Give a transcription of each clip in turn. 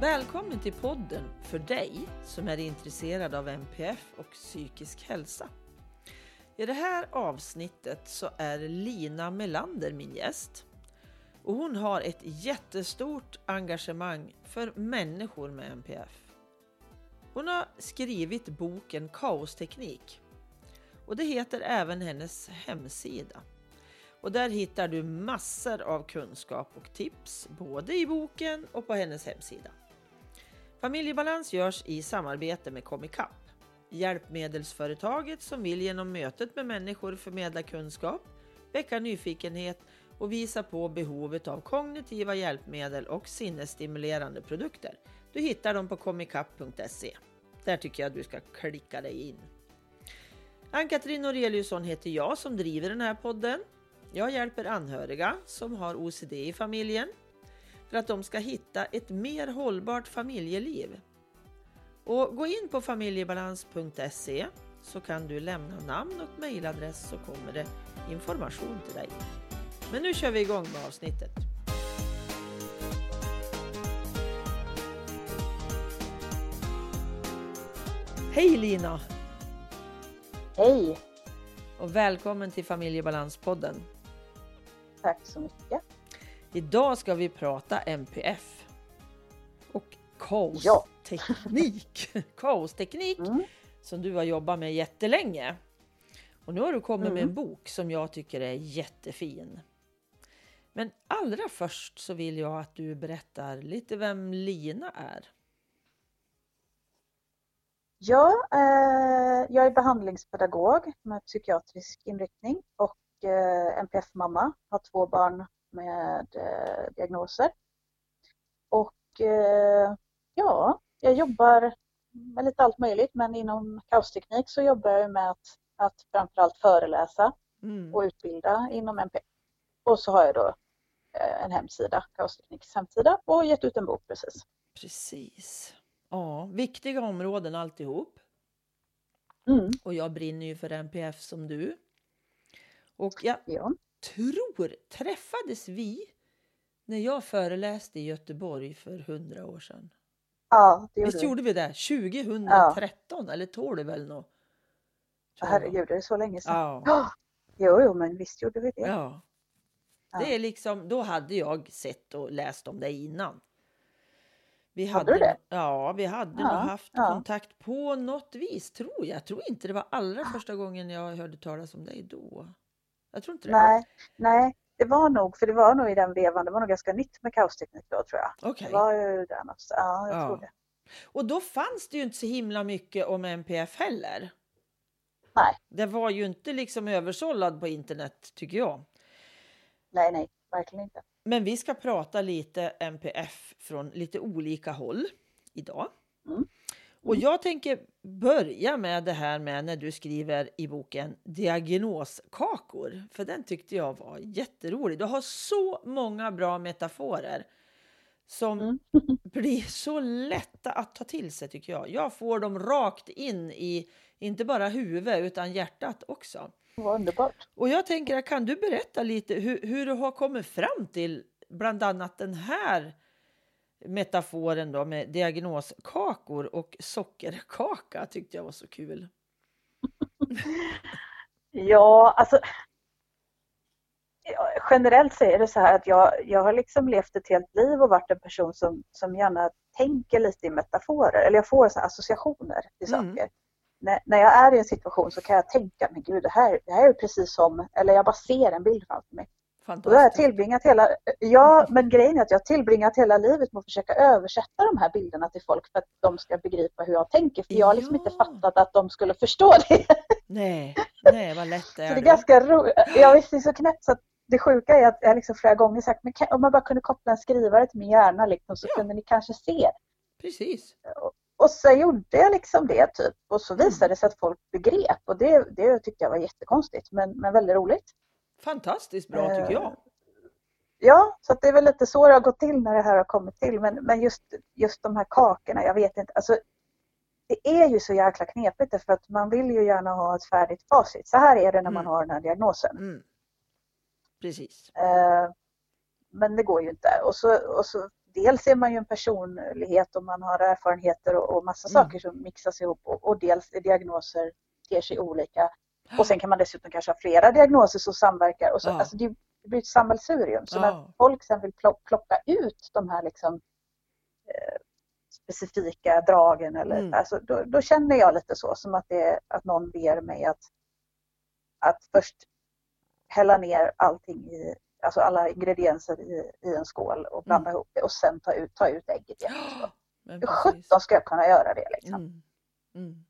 Välkommen till podden för dig som är intresserad av NPF och psykisk hälsa. I det här avsnittet så är Lina Melander min gäst. Och hon har ett jättestort engagemang för människor med NPF. Hon har skrivit boken Kaosteknik och det heter även hennes hemsida. Och där hittar du massor av kunskap och tips både i boken och på hennes hemsida. Familjebalans görs i samarbete med Comicap, hjälpmedelsföretaget som vill genom mötet med människor förmedla kunskap, väcka nyfikenhet och visa på behovet av kognitiva hjälpmedel och sinnesstimulerande produkter. Du hittar dem på comicap.se. Där tycker jag att du ska klicka dig in. Ann-Katrin Noreliusson heter jag som driver den här podden. Jag hjälper anhöriga som har OCD i familjen för att de ska hitta ett mer hållbart familjeliv. Och gå in på familjebalans.se så kan du lämna namn och mejladress så kommer det information till dig. Men nu kör vi igång med avsnittet. Hej Lina! Hej! Och välkommen till Familjebalanspodden. Tack så mycket. Idag ska vi prata MPF och kaosteknik. Ja. kaosteknik mm. som du har jobbat med jättelänge. Och nu har du kommit mm. med en bok som jag tycker är jättefin. Men allra först så vill jag att du berättar lite vem Lina är. Ja, eh, jag är behandlingspedagog med psykiatrisk inriktning och eh, NPF-mamma. Har två barn med eh, diagnoser. Och eh, ja, jag jobbar med lite allt möjligt men inom kaosteknik så jobbar jag med att, att framförallt föreläsa mm. och utbilda inom NPF. Och så har jag då eh, en hemsida, Kaostekniks hemsida och gett ut en bok precis. Precis. Ja, viktiga områden alltihop. Mm. Och jag brinner ju för NPF som du. Och jag ja. Tror, träffades vi när jag föreläste i Göteborg för hundra år sedan? Ja, det gjorde Visst vi. gjorde vi det? 2013 ja. eller 12 eller något? Herregud, det är så länge sedan. Ja. Oh, jo, jo, men visst gjorde vi det. Ja. Det är liksom, då hade jag sett och läst om det innan. Vi hade, hade du det? Ja, vi hade ja, nog haft ja. kontakt på något vis, tror jag. Jag tror inte det var allra första gången jag hörde talas om dig då. Jag tror inte det. Nej, nej, det var nog, för det var nog i den vevan, det var nog ganska nytt med kaosteknik då tror jag. Okay. Det var ju där någonstans. Ja, jag ja. tror det. Och då fanns det ju inte så himla mycket om MPF heller. Nej. Det var ju inte liksom översållad på internet tycker jag. Nej, nej, verkligen inte. Men vi ska prata lite MPF från lite olika håll idag. Mm. Och jag tänker börja med det här med när du skriver i boken diagnoskakor, för den tyckte jag var jätterolig. Du har så många bra metaforer som mm. blir så lätta att ta till sig tycker jag. Jag får dem rakt in i inte bara huvudet utan hjärtat också. Vad underbart. Och jag tänker, kan du berätta lite hur, hur du har kommit fram till bland annat den här metaforen då med diagnoskakor och sockerkaka tyckte jag var så kul. ja, alltså generellt så är det så här att jag, jag har liksom levt ett helt liv och varit en person som, som gärna tänker lite i metaforer, eller jag får så associationer till mm. saker. När, när jag är i en situation så kan jag tänka, men gud det här, det här är precis som, eller jag bara ser en bild framför mig. Och då har jag tillbringat hela, ja men grejen är att jag har tillbringat hela livet med att försöka översätta de här bilderna till folk för att de ska begripa hur jag tänker. För jag har liksom inte fattat att de skulle förstå det. Nej, nej vad lätt det är. Så det är ganska roligt. Ja visst, det är så knäppt så att det sjuka är att jag liksom flera gånger sagt, men om man bara kunde koppla en skrivare till min hjärna liksom, så ja. kunde ni kanske se. Precis. Och, så gjorde jag liksom det typ och så visade mm. det sig att folk begrep och det, det tyckte jag var jättekonstigt men, men väldigt roligt. Fantastiskt bra tycker jag. Eh, ja, så det är väl lite så det har gått till när det här har kommit till. Men, men just, just de här kakorna, jag vet inte. Alltså, det är ju så jäkla knepigt för att man vill ju gärna ha ett färdigt facit. Så här är det när man mm. har den här diagnosen. Mm. Precis. Eh, men det går ju inte. Och så, och så dels är man ju en personlighet och man har erfarenheter och, och massa Mm. saker som mixas ihop och, och dels är diagnoser ter sig olika. Och sen kan man dessutom kanske ha flera diagnoser som samverkar. Och så, Ja. alltså det, blir ett sammelsurium. Så när Ja. folk sen vill plo- plocka ut de här liksom, eh, specifika dragen, eller, Mm. alltså, då, då känner jag lite så, som att, det, att någon ber mig att, att först hälla ner allting i, alltså alla ingredienser i, i en skål och blanda ihop det och sen ta ut, ta ut ägget igen. Hur sjutton ska jag kunna göra det liksom? Mm.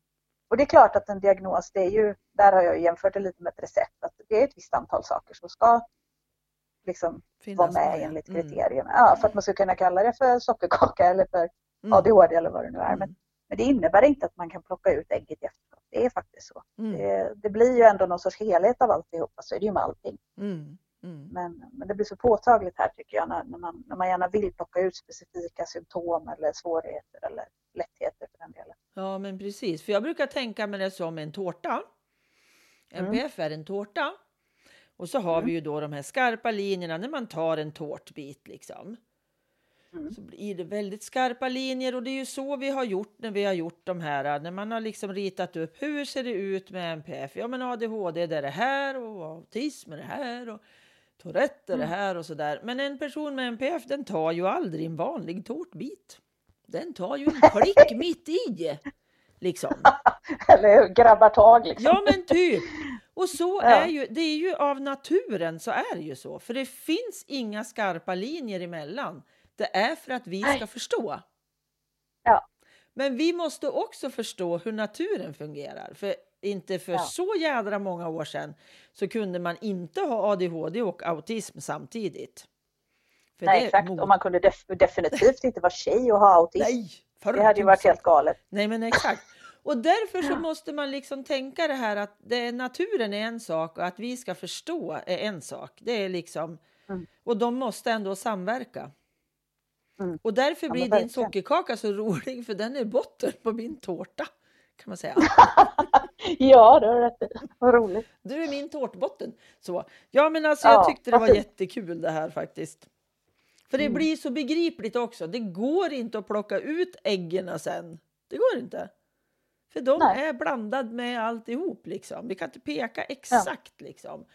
Och det är klart att en diagnos, det är ju, där har jag jämfört det lite med ett recept, att det är ett visst antal saker som ska liksom Finnas vara med ja. enligt Mm. kriterierna. Ja, för att man ska kunna kalla det för sockerkaka eller för Mm. ADHD eller vad det nu är. Mm. Men, men det innebär inte att man kan plocka ut ägget efteråt. Det är faktiskt så. Mm. Det, det blir ju ändå någon sorts helhet av alltihopa, så är det ju med allting. Mm. Mm. Men, men det blir så påtagligt här tycker jag när, när, man, när man gärna vill plocka ut specifika symptom eller svårigheter eller lättheter för den delen. Ja, men precis. För jag brukar tänka mig det som en tårta. Mm. NPF är en tårta. Och så har Mm. vi ju då de här skarpa linjerna när man tar en tårtbit liksom. Mm. Så blir det väldigt skarpa linjer och det är ju så vi har gjort när vi har gjort de här. När man har liksom ritat upp hur ser det ut med NPF? Ja, men ADHD det är det här och autism är det här och Tourette är det Mm. här och så där. Men en person med NPF den tar ju aldrig en vanlig tårtbit. Den tar ju en klick mitt i. Liksom. Eller hur? Grabbar tag liksom. Ja men typ. Och så Ja. är ju, det är ju av naturen så är det ju så. För det finns inga skarpa linjer emellan. Det är för att vi ska förstå. Ja. Men vi måste också förstå hur naturen fungerar. För inte för Ja. så jädra många år sedan så kunde man inte ha ADHD och autism samtidigt. För Nej, det exakt. mot- Och man kunde def- definitivt inte vara tjej och ha autism. Nej, det hade ju varit helt galet. Nej, men exakt. Och därför så måste man liksom tänka det här att det naturen är en sak och att vi ska förstå är en sak. Det är liksom, Mm. och de måste ändå samverka. Mm. Och därför Ja, blir men din sockerkaka så rolig för den är botten på min tårta. Kan man säga. Ja, det har rätt i. Vad roligt. Du är min tårtbotten. Så. Ja, men alltså jag Ja, tyckte det var jättekul det här faktiskt. För det Mm. blir så begripligt också. Det går inte att plocka ut äggen sen. Det går inte. För de Nej. är blandade med alltihop liksom. Vi kan inte peka exakt liksom.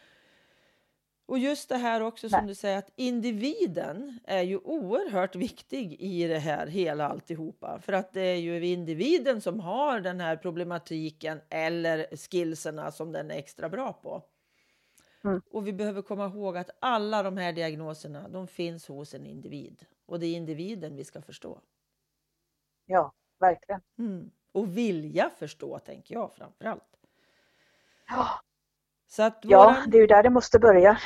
Och just det här också som Nej. du säger att individen är ju oerhört viktig i det här hela alltihopa. För att det är ju individen som har den här problematiken eller skillserna som den är extra bra på. Mm. Och vi behöver komma ihåg att alla de här diagnoserna de finns hos en individ. Och det är individen vi ska förstå. Ja, verkligen. Mm. Och vilja förstå tänker jag framför allt. Ja, Så att ja, våran- det är ju där det måste börja.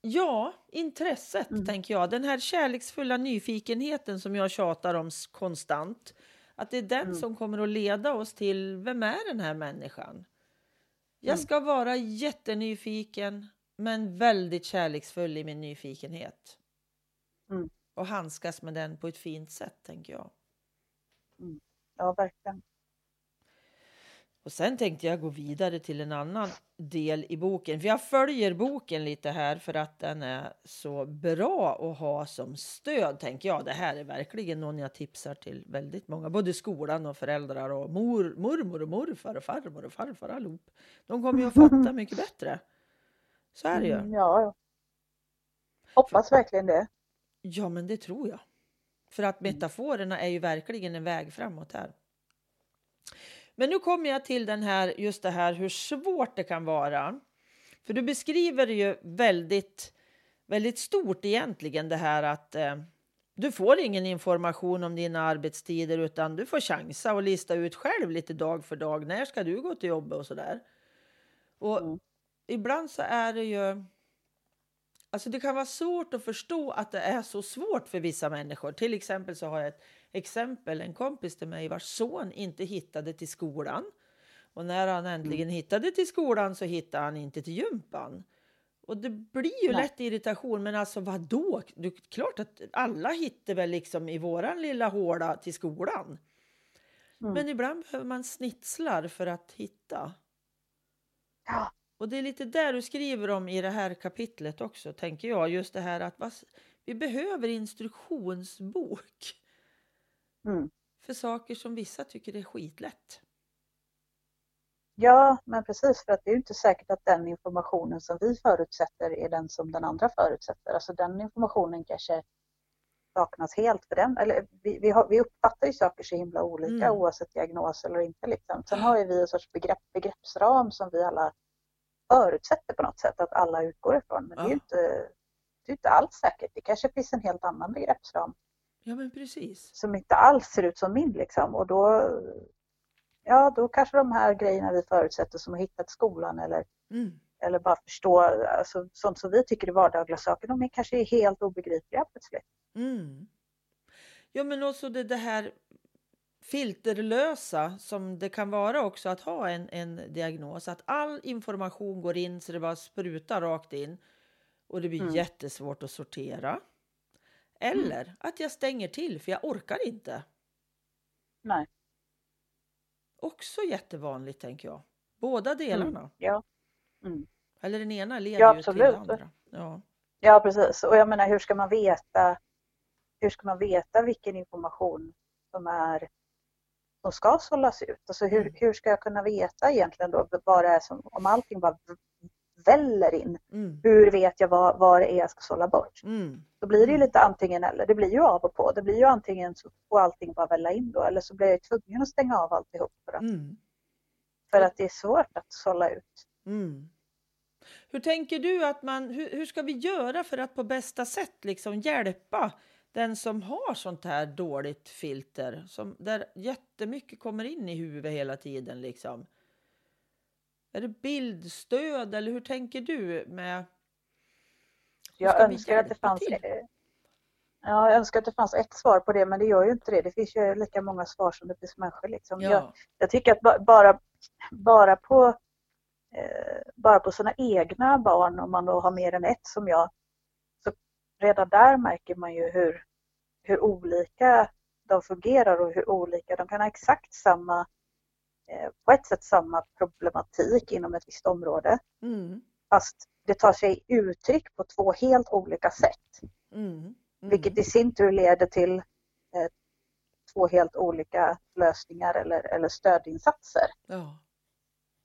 Ja, intresset Mm. tänker jag. Den här kärleksfulla nyfikenheten som jag tjatar om konstant. Att det är den Mm. som kommer att leda oss till vem är den här människan? Jag Mm. ska vara jättenyfiken men väldigt kärleksfull i min nyfikenhet. Mm. Och handskas med den på ett fint sätt tänker jag. Ja, verkligen. Och sen tänkte jag gå vidare till en annan del i boken. För jag följer boken lite här för att den är så bra att ha som stöd, tänker jag. Det här är verkligen någon jag tipsar till väldigt många, både skolan och föräldrar och mor, mormor och morfar och farmor och farfar allihop. De kommer ju att fatta mycket bättre. Så är det ju. Mm, ja. Hoppas verkligen det. Ja, men det tror jag. För att metaforerna är ju verkligen en väg framåt här. Men nu kommer jag till den här, just det här hur svårt det kan vara. För du beskriver det ju väldigt, väldigt stort egentligen det här att eh, du får ingen information om dina arbetstider utan du får chansa och lista ut själv lite dag för dag. När ska du gå till jobbet och sådär. Och Mm. ibland så är det ju Alltså det kan vara svårt att förstå att det är så svårt för vissa människor. Till exempel så har jag ett exempel, en kompis till mig vars son inte hittade till skolan. Och när han äntligen hittade till skolan så hittade han inte till gympan. Och det blir ju Nej. lätt irritation, men alltså vad då? Det är klart att alla hittar väl liksom i våran lilla håla till skolan. Mm. Men ibland behöver man snitslar för att hitta. Ja, Och det är lite där du skriver om i det här kapitlet också, tänker jag. Just det här att vi behöver instruktionsbok Mm. för saker som vissa tycker är skitlätt. Ja, men precis för att det är ju inte säkert att den informationen som vi förutsätter är den som den andra förutsätter. Alltså den informationen kanske saknas helt för den. Eller vi, vi, har, vi uppfattar ju saker så himla olika Mm. oavsett diagnos eller inte. Liksom. Sen har ju vi en sorts begrepp, begreppsram som vi alla förutsätter på något sätt att alla utgår ifrån. Men det är Ja. inte, det är inte alls säkert. Det kanske finns en helt annan begreppsram Ja, men precis. som inte alls ser ut som min liksom. Och då, ja, då kanske de här grejerna vi förutsätter som att hitta till skolan eller, Mm. eller bara förstå alltså, sånt som vi tycker är vardagliga saker, de är kanske helt obegripliga plötsligt. Mm. Ja, men också det, det här filterlösa som det kan vara också att ha en, en diagnos. Att all information går in så det bara sprutar rakt in och det blir Mm. jättesvårt att sortera. Eller att jag stänger till för jag orkar inte. Nej. Också jättevanligt tänker jag. Båda delarna. Ja. Mm. Eller den ena leder Ja, ju till den andra. Ja. ja, precis. Och jag menar, hur ska man veta hur ska man veta vilken information som är som ska sållas ut? Alltså hur, Mm. hur ska jag kunna veta egentligen då vad det är som, om allting bara väller in, Mm. hur vet jag vad, vad det är jag ska sålla bort? Mm. Då blir det ju Mm. lite antingen eller. Det blir ju av och på. Det blir ju antingen så får allting bara välla in då eller så blir jag tvungen att stänga av alltihop för att, Mm. för att det är svårt att sålla ut. Mm. Hur tänker du att man, hur, hur ska vi göra för att på bästa sätt liksom hjälpa den som har sånt här dåligt filter, som, där jättemycket kommer in i huvudet hela tiden liksom? Är det bildstöd eller hur tänker du med? Jag önskar att det fanns? Ja, jag önskar att det fanns ett svar på det men det gör ju inte det. Det finns ju lika många svar som det finns människor. Liksom. Jag, Ja. jag tycker att ba- bara, bara på eh, bara på sina egna barn, om man då har mer än ett som jag, redan där märker man ju hur, hur olika de fungerar och hur olika de kan ha exakt samma, eh, på ett sätt samma problematik inom ett visst område. Mm. Fast det tar sig uttryck på två helt olika sätt. Mm. Mm. Vilket i sin tur leder till eh, två helt olika lösningar eller, eller stödinsatser. Ja.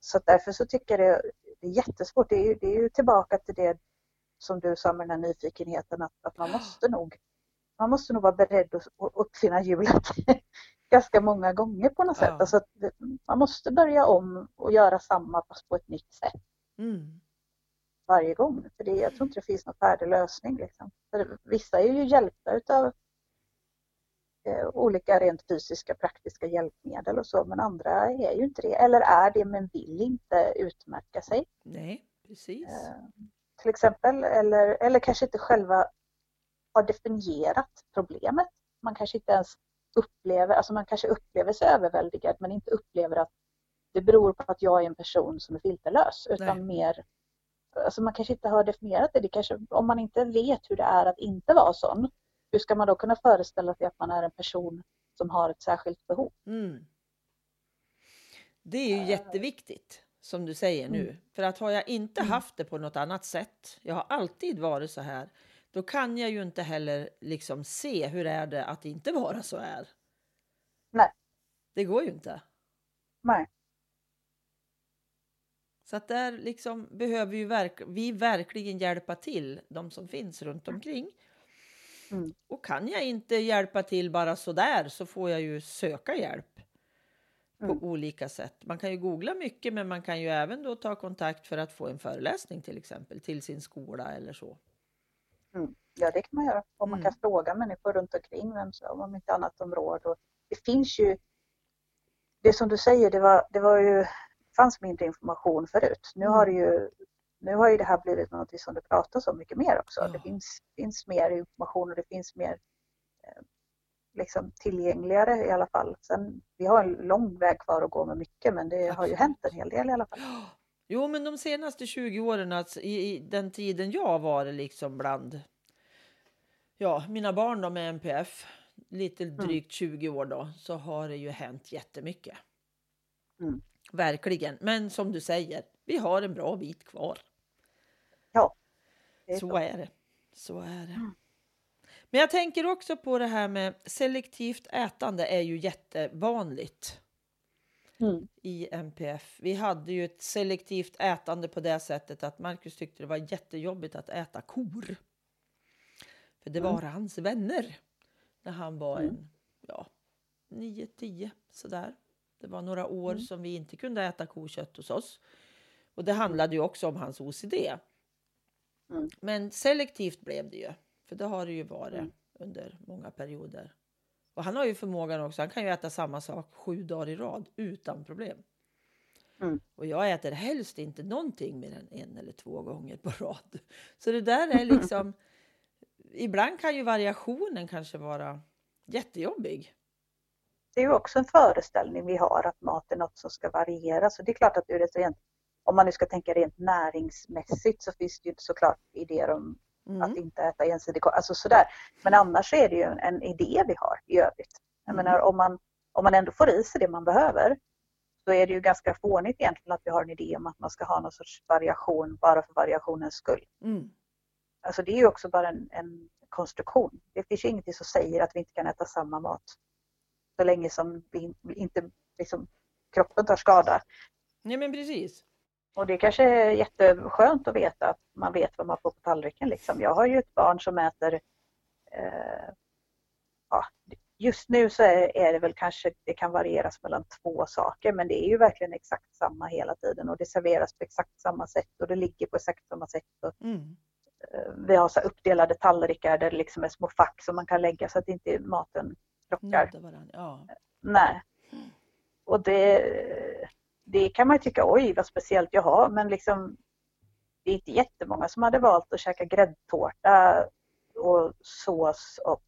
Så därför så tycker jag det, det är jättesvårt. Det är, ju, det är ju tillbaka till det som du sa med den här nyfikenheten att, att man måste nog man måste nog vara beredd att uppfinna hjulet ganska många gånger på något Ja. sätt. Alltså att det- man måste börja om och göra samma fast på ett nytt sätt Mm. varje gång. För det, jag tror inte det finns någon färdig lösning. Liksom. För vissa är ju hjälpta utav eh, olika rent fysiska praktiska hjälpmedel och så men andra är ju inte det. Eller är det men vill inte utmärka sig. Nej, precis. Eh, till exempel eller, eller kanske inte själva har definierat problemet. Man kanske inte ens upplever, alltså man kanske upplever sig överväldigad men inte upplever att det beror på att jag är en person som är filterlös utan Nej. mer Alltså man kanske inte har definierat det. det kanske, om man inte vet hur det är att inte vara sån, hur ska man då kunna föreställa sig att man är en person som har ett särskilt behov? Mm. Det är ju jätteviktigt som du säger nu. Mm. För att har jag inte Mm. haft det på något annat sätt, jag har alltid varit så här, då kan jag ju inte heller liksom se hur är det att inte vara så här. Nej. Det går ju inte. Nej. Så att där liksom behöver ju verk vi verkligen hjälpa till de som finns runt omkring. Mm. Och kan jag inte hjälpa till bara så där så får jag ju söka hjälp på Mm. olika sätt. Man kan ju googla mycket men man kan ju även då ta kontakt för att få en föreläsning till exempel till sin skola eller så. Ja, det kan man göra. Och man Mm. kan fråga människor runt omkring vem som, om inte annat om råd. Och det finns ju, det som du säger, det var, det var ju, fanns mindre information förut. Nu har det ju nu har ju det här blivit något som det pratas om mycket mer också. Ja. Det finns, finns mer information och det finns mer eh, liksom tillgängligare i alla fall. Sen, vi har en lång väg kvar att gå med mycket men det har ju Absolut. hänt en hel del i alla fall. Jo, men de senaste 20 åren, alltså, i, i den tiden jag varit liksom bland ja, mina barn då med NPF, lite drygt 20 år då, så har det ju hänt jättemycket. Mm. Verkligen. Men som du säger, vi har en bra bit kvar. Ja. Är så, så, är det. Så är det. Mm. Men jag tänker också på det här med selektivt ätande är ju jättevanligt mm. i MPF. Vi hade ju ett selektivt ätande på det sättet att Marcus tyckte det var jättejobbigt att äta kor. För det var mm. hans vänner när han var mm. en, ja, 9-10 sådär. Det var några år mm. som vi inte kunde äta kokött hos oss. Och det handlade ju också om hans OCD. Mm. Men selektivt blev det ju, för det har det ju varit mm. under många perioder. Och han har ju förmågan också, han kan ju äta samma sak sju dagar i rad utan problem. Mm. Och jag äter helst inte någonting mer än en eller två gånger på rad. Så det där är liksom, ibland kan ju variationen kanske vara jättejobbig. Det är ju också en föreställning vi har att mat är något som ska variera. Så det är klart att ur ett rent, om man nu ska tänka rent näringsmässigt så finns det ju såklart idéer om mm. att inte äta ensidig alltså sådär. Men annars är det ju en idé vi har i övrigt. Jag mm. menar om man, om man ändå får i sig det man behöver så är det ju ganska fånigt egentligen att vi har en idé om att man ska ha någon sorts variation bara för variationens skull. Mm. Alltså det är ju också bara en, en konstruktion. Det finns ju ingenting som säger att vi inte kan äta samma mat så länge som vi inte liksom, kroppen tar skada. Nej men precis. Och det kanske är jätteskönt att veta att man vet vad man får på tallriken. Liksom. Jag har ju ett barn som äter eh, ja, Just nu så är, är, det väl kanske, det kan varieras mellan två saker men det är ju verkligen exakt samma hela tiden och det serveras på exakt samma sätt och det ligger på exakt samma sätt. Och, mm. eh, vi har så uppdelade tallrikar där det liksom är små fack som man kan lägga så att inte maten krockar. Ja. Nej. Och det, det kan man tycka, oj vad speciellt, jaha, men liksom det är inte jättemånga som hade valt att käka gräddtårta och sås och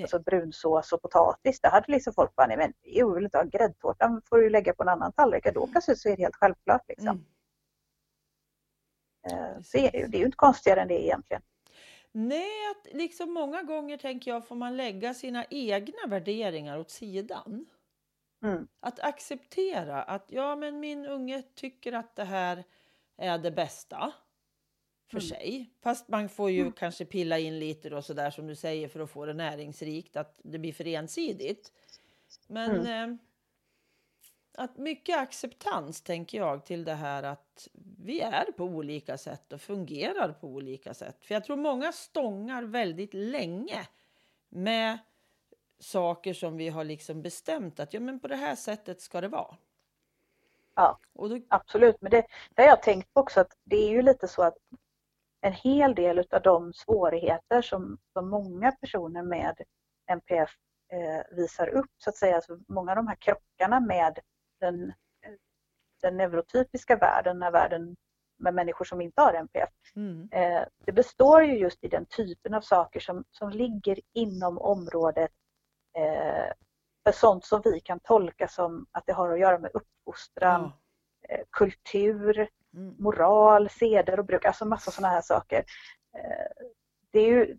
alltså brunsås och potatis. Det hade liksom folk bara, nej men jag vill inte ha gräddtårtan får du lägga på en annan tallrik. Då plötsligt så är det helt självklart. Liksom. Mm. Eh, så det är ju inte konstigare än det egentligen. Nej, att liksom många gånger tänker jag får man lägga sina egna värderingar åt sidan. Mm. Att acceptera att ja, men min unge tycker att det här är det bästa för mm. sig. Fast man får ju mm. kanske pilla in lite då sådär som du säger för att få det näringsrikt, att det blir för ensidigt. Men mm. eh, att mycket acceptans tänker jag till det här att vi är på olika sätt och fungerar på olika sätt. För jag tror många stångar väldigt länge med saker som vi har liksom bestämt att ja, men på det här sättet ska det vara. Ja, då... absolut. Men det, det har jag tänkt på också att det är ju lite så att en hel del av de svårigheter som, som många personer med NPF eh, visar upp, så att säga, alltså många av de här krockarna med den, den neurotypiska världen, den världen med människor som inte har NPF. Mm. Eh, det består ju just i den typen av saker som, som ligger inom området för sånt som vi kan tolka som att det har att göra med uppfostran, eh, kultur, mm. moral, seder och bruk, alltså massa sådana här saker. Eh, det är ju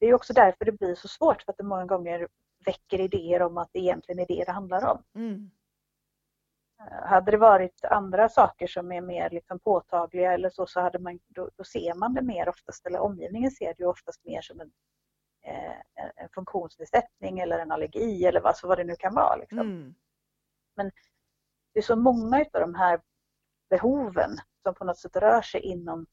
det är också därför det blir så svårt för att det många gånger väcker idéer om att det egentligen är det det handlar om. Mm. Eh, hade det varit andra saker som är mer liksom påtagliga eller så, så hade man, då, då, ser man det mer oftast, eller omgivningen ser det oftast mer som en, eh, en funktionsnedsättning eller en allergi eller vad, så vad det nu kan vara. Liksom. Mm. Men det är så många av de här behoven som på något sätt rör sig inom,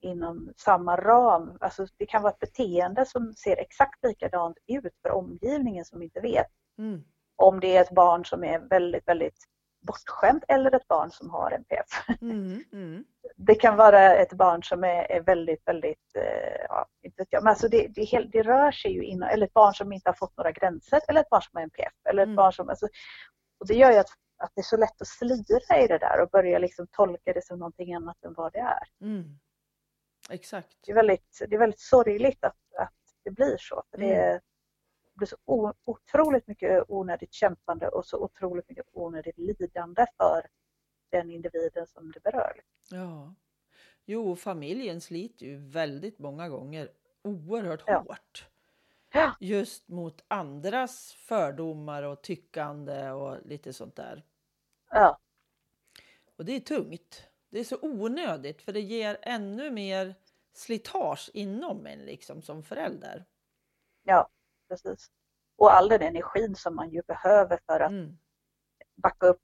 inom samma ram. Alltså det kan vara ett beteende som ser exakt likadant ut för omgivningen som inte vet. Mm om det är ett barn som är väldigt, väldigt bortskämt eller ett barn som har NPF. Mm, mm. Det kan vara ett barn som är, är väldigt, väldigt, eh, ja, inte vet jag, men alltså det, det, det, rör sig ju inom, eller ett barn som inte har fått några gränser eller ett barn som har NPF. Eller ett mm. barn som, alltså, och det gör ju att, att det är så lätt att slira i det där och börja liksom tolka det som någonting annat än vad det är. Mm. Exakt. Det är väldigt, det är väldigt sorgligt att, att det blir så. För det, mm blir så otroligt mycket onödigt kämpande och så otroligt mycket onödigt lidande för den individen som det berör. Ja. Jo, familjen sliter ju väldigt många gånger oerhört ja. hårt. Ja. Just mot andras fördomar och tyckande och lite sånt där. Ja. Och det är tungt. Det är så onödigt för det ger ännu mer slitage inom en liksom som förälder. Ja, precis. Och all den energin som man ju behöver för att Mm. backa upp,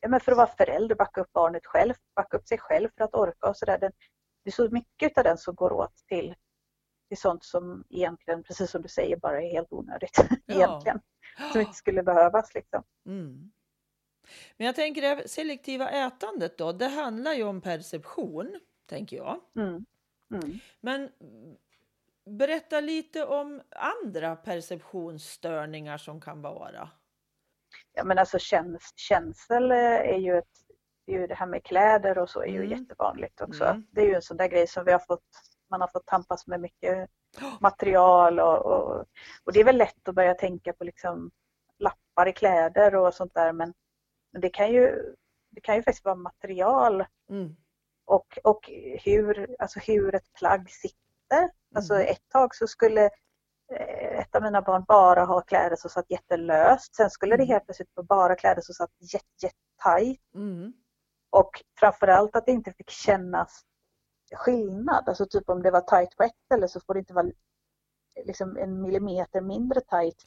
ja, men för att vara förälder, backa upp barnet själv, backa upp sig själv för att orka och sådär. Det är så mycket av den som går åt till, till sånt som egentligen, precis som du säger, bara är helt onödigt. Ja. egentligen. Som inte skulle behövas liksom. Mm. Men jag tänker det selektiva ätandet då, det handlar ju om perception, tänker jag. Mm. Mm. Men berätta lite om andra perceptionsstörningar som kan vara. Ja men alltså käns känsel eh, är ju ett, det är ju det här med kläder och så är ju Mm. jättevanligt också. Mm. Det är ju en sån där grej som vi har fått, man har fått tampas med mycket material och, och, och det är väl lätt att börja tänka på liksom lappar i kläder och sånt där men, men det kan ju det kan ju faktiskt vara material Mm. och, och hur, alltså hur ett plagg sitter. Alltså Mm. ett tag så skulle eh, ett av mina barn bara ha kläder som satt jättelöst. Sen skulle det Mm. helt plötsligt vara bara kläder som satt jätte, jättetajt. Mm. Och framförallt att det inte fick kännas skillnad. Alltså typ om det var tajt på ett ställe så får det inte vara liksom en millimeter mindre tajt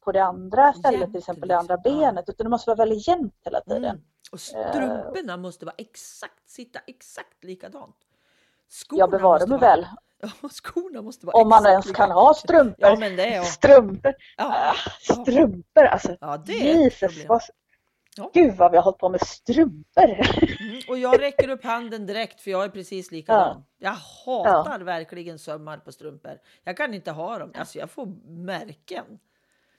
på det andra stället, Jämnt, till exempel det andra liksom. Ja. benet. Utan det måste vara väldigt jämnt hela tiden. Mm. Och strumporna måste vara exakt, sitta exakt likadant. Skorna Jag bevarar måste mig väl. Ja, skorna måste vara Om man ens kan ha strumpor. Ja, men det är... Strumpor! Ja, Ah, strumpor alltså. ja det är Jesus, vad... Ja. Gud vad vi har hållit på med strumpor. Mm, och jag räcker upp handen direkt för jag är precis likadan. Jag hatar verkligen sömmar på strumpor. Jag kan inte ha dem. Alltså jag får märken.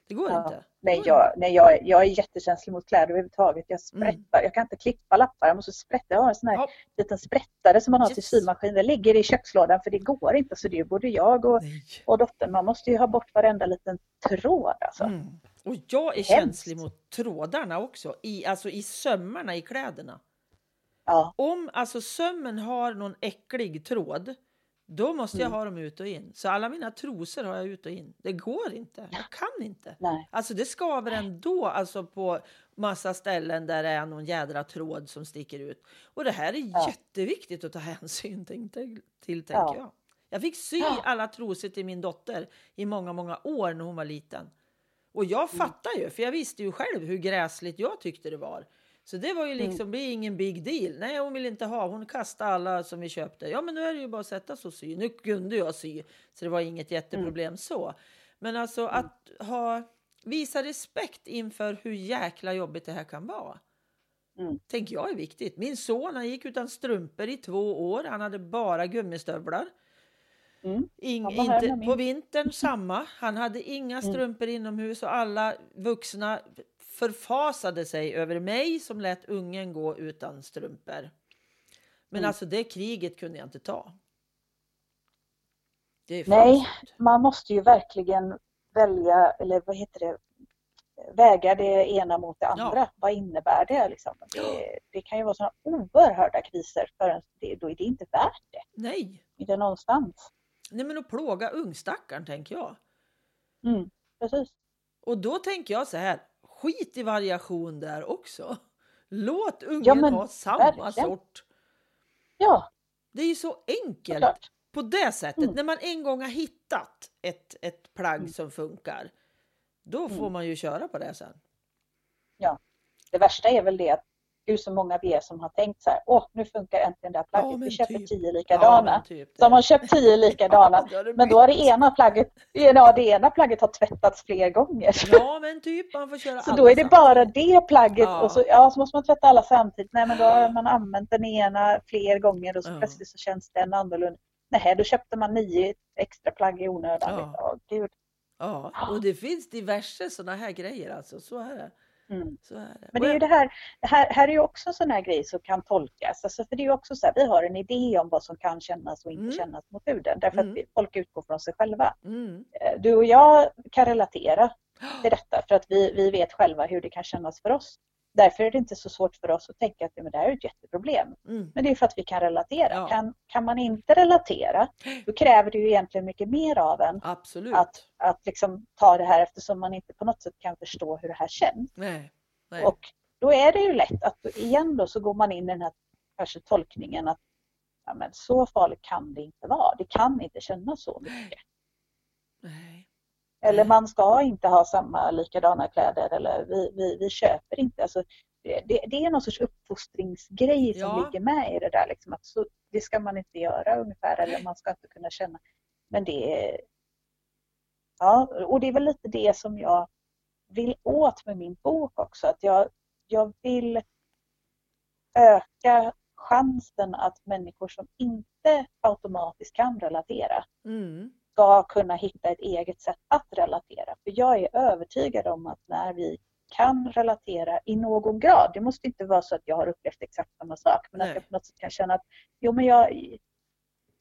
Det går Ja. inte. Nej, jag, nej jag, jag är jättekänslig mot kläder överhuvudtaget. Jag Mm. sprättar. Jag kan inte klippa lappar. Jag måste sprätta. Jag har en sån här Ja. liten sprättare som man har till symaskin. Den ligger i kökslådan för det går inte. Så det är både jag och, Nej. och dottern. Man måste ju ha bort varenda liten tråd alltså. Mm. Och jag är Hemskt. känslig mot trådarna också. I, alltså i sömmarna i kläderna. Ja, Om alltså sömmen har någon äcklig tråd, då måste jag Mm. ha dem ut och in. Så alla mina trosor har jag ut och in. Det går inte. Jag kan inte. nej. Alltså det skaver ändå alltså på massa ställen där det är någon jädra tråd som sticker ut. Och det här är Ja. jätteviktigt att ta hänsyn till, till, till tänker Ja. jag. Jag fick sy Ja. alla trosor till min dotter i många, många år när hon var liten. Och jag Mm. fattar ju, för jag visste ju själv hur gräsligt jag tyckte det var. Så det var ju Mm. liksom, det är ingen big deal. Nej, hon vill inte ha. Hon kastade alla som vi köpte. Ja, men nu är det ju bara att sätta sig och sy. Nu kunde jag sy, så det var inget jätteproblem Mm. så. Men alltså att ha, visa respekt inför hur jäkla jobbigt det här kan vara. Mm. Tänker jag är viktigt. Min son han gick utan strumpor i två år. Han hade bara gummistövlar. Mm. Ing, inte, på vintern samma. Han hade inga Mm. strumpor inomhus och alla vuxna förfasade sig över mig som lät ungen gå utan strumpor. Men Mm. alltså det kriget kunde jag inte ta. Nej. Man måste ju verkligen välja, eller vad heter det, väga det ena mot det andra. Vad innebär det? Liksom? Det, det kan ju vara sådana oerhörda kriser för det, då är det inte värt det. Nej. Inte någonstans. Nej, men att plåga ungstackaren tänker jag. Mm, precis. Och då tänker jag så här, skit i variation där också. Låt ungen Ja, men ha samma sort. Ja, Det är ju så enkelt. klart. På det sättet, Mm. när man en gång har hittat ett, ett plagg Mm. som funkar, då får Mm. man ju köra på det sen. Det värsta är väl det att hur så många vi är som har tänkt så här, åh nu funkar äntligen det här plagget, men vi köper typ. tio Ja, likadana. men typ så har man köpt tio likadana, Ja, det men då har det ena plagget, ja, det ena plagget har tvättats fler gånger. Ja, men typ man får köra Så alla då är det bara det plagget Ja. och så, ja, så måste man tvätta alla samtidigt. Nej men då har man använt den ena fler gånger och så Ja. plötsligt så känns den annorlunda. Nej, då köpte man nio extra plagg i onödan. Ja. Ja. gud. Ja, och det finns diverse sådana här grejer alltså. Så är det. Mm. Det. Men det är ju det här, det här, här är ju också sån här grej som kan tolkas. Alltså för det är också så här, vi har en idé om vad som kan kännas och inte Mm. kännas mot huden. Därför Mm. att folk utgår från sig själva. Mm. Eh, Du och jag kan relatera till detta för att vi, vi vet själva hur det kan kännas för oss. Därför är det inte så svårt för oss att tänka att men det här är ett jätteproblem. Mm. Men det är för att vi kan relatera. Ja. Kan, kan man inte relatera, då kräver det ju egentligen mycket mer av en Absolut. att, att liksom ta det här eftersom man inte på något sätt kan förstå hur det här känns. Nej. Nej. Och då är det ju lätt att igen då så går man in i den här kanske tolkningen att ja, men så farligt kan det inte vara. Det kan inte kännas så mycket. Nej. Eller man ska inte ha samma likadana kläder eller vi, vi, vi köper inte. Alltså, det, det, det är någon sorts uppfostringsgrej som Ja. ligger med i det där. Liksom, att så, det ska man inte göra ungefär eller man ska inte kunna känna. Men det är... Ja, och det är väl lite det som jag vill åt med min bok också. Att jag, jag vill öka chansen att människor som inte automatiskt kan relatera Mm. Ska kunna hitta ett eget sätt att relatera. För jag är övertygad om att när vi kan relatera i någon grad, det måste inte vara så att jag har upplevt exakt samma sak, men Nej. att jag på något sätt kan känna att jo, men jag,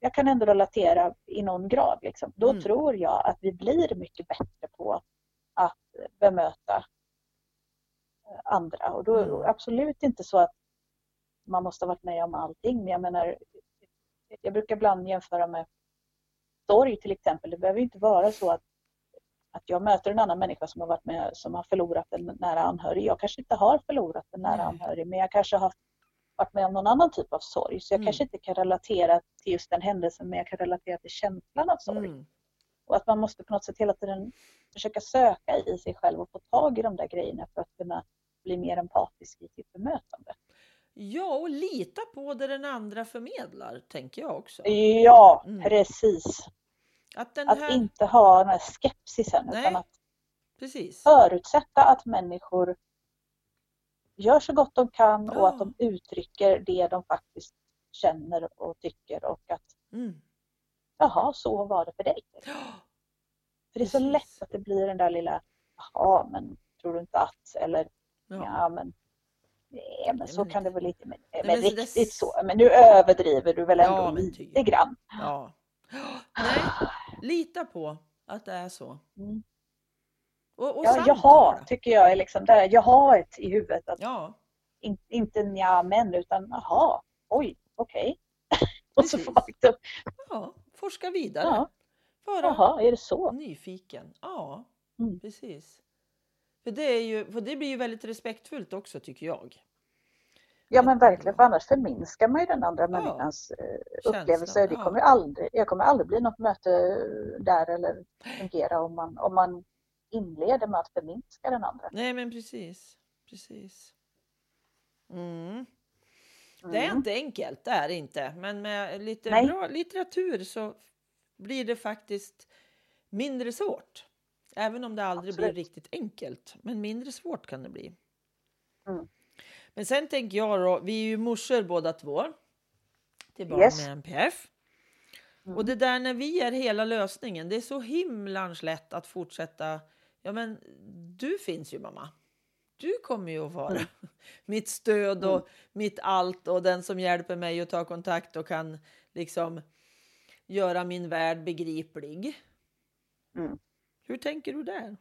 jag kan ändå relatera i någon grad. Liksom. Då Mm. tror jag att vi blir mycket bättre på att bemöta eh, andra. Och då Mm. absolut inte så att man måste ha varit med om allting, men jag menar, jag brukar ibland jämföra med sorg till exempel. Det behöver inte vara så att, att jag möter en annan människa som har varit med som har förlorat en nära anhörig. Jag kanske inte har förlorat en nära anhörig men jag kanske har varit med om någon annan typ av sorg. Så jag Mm. kanske inte kan relatera till just den händelsen men jag kan relatera till känslan av sorg. Mm. Och att man måste på något sätt hela tiden försöka söka i sig själv och få tag i de där grejerna för att kunna bli mer empatisk i sitt bemötande. Ja, och lita på det den andra förmedlar, tänker jag också. Ja, Mm. precis. Att den Att här... inte ha den här skepsisen Nej. utan att Precis. förutsätta att människor gör så gott de kan Ja. och att de uttrycker det de faktiskt känner och tycker och att Mm. jaha, så var det för dig. Ja, För det är så lätt att det blir den där lilla jaha, men tror du inte att eller ja. ja, men nej, men Nej, så kan det väl inte men, men men så det- riktigt så. Men nu överdriver du väl ändå Ja, lite typ. grann. ja. Nej, lita på att det är så. Mm. Och, och Ja, jaha, tycker jag är liksom där. Jaha ett i huvudet. Att Ja, in, inte nja men utan jaha, oj, okej. och så får man liksom, ja, forska vidare. ja, Vara jaha, är det så? nyfiken. Ja, Mm. precis. För det, är ju, för det blir ju väldigt respektfullt också tycker jag. Ja men verkligen, för annars förminskar man ju den andra Ja. människans eh, upplevelse. Det ja. kommer aldrig, jag kommer aldrig bli något möte där eller fungera om man, om man inleder med att förminska den andra. Nej men precis. precis. Mm. Det är Mm. inte enkelt, det är inte. Men med lite Nej. bra litteratur så blir det faktiskt mindre svårt. Även om det aldrig Absolut. blir riktigt enkelt. Men mindre svårt kan det bli. Mm. Men sen tänker jag då, vi är ju morsor båda två. Till barn Yes. med NPF. Mm. Och det där när vi är hela lösningen, det är så himlans lätt att fortsätta. Ja men du finns ju mamma. Du kommer ju att vara Mm. mitt stöd och mitt allt och den som hjälper mig att ta kontakt och kan liksom göra min värld begriplig. Mm. Hur tänker du där?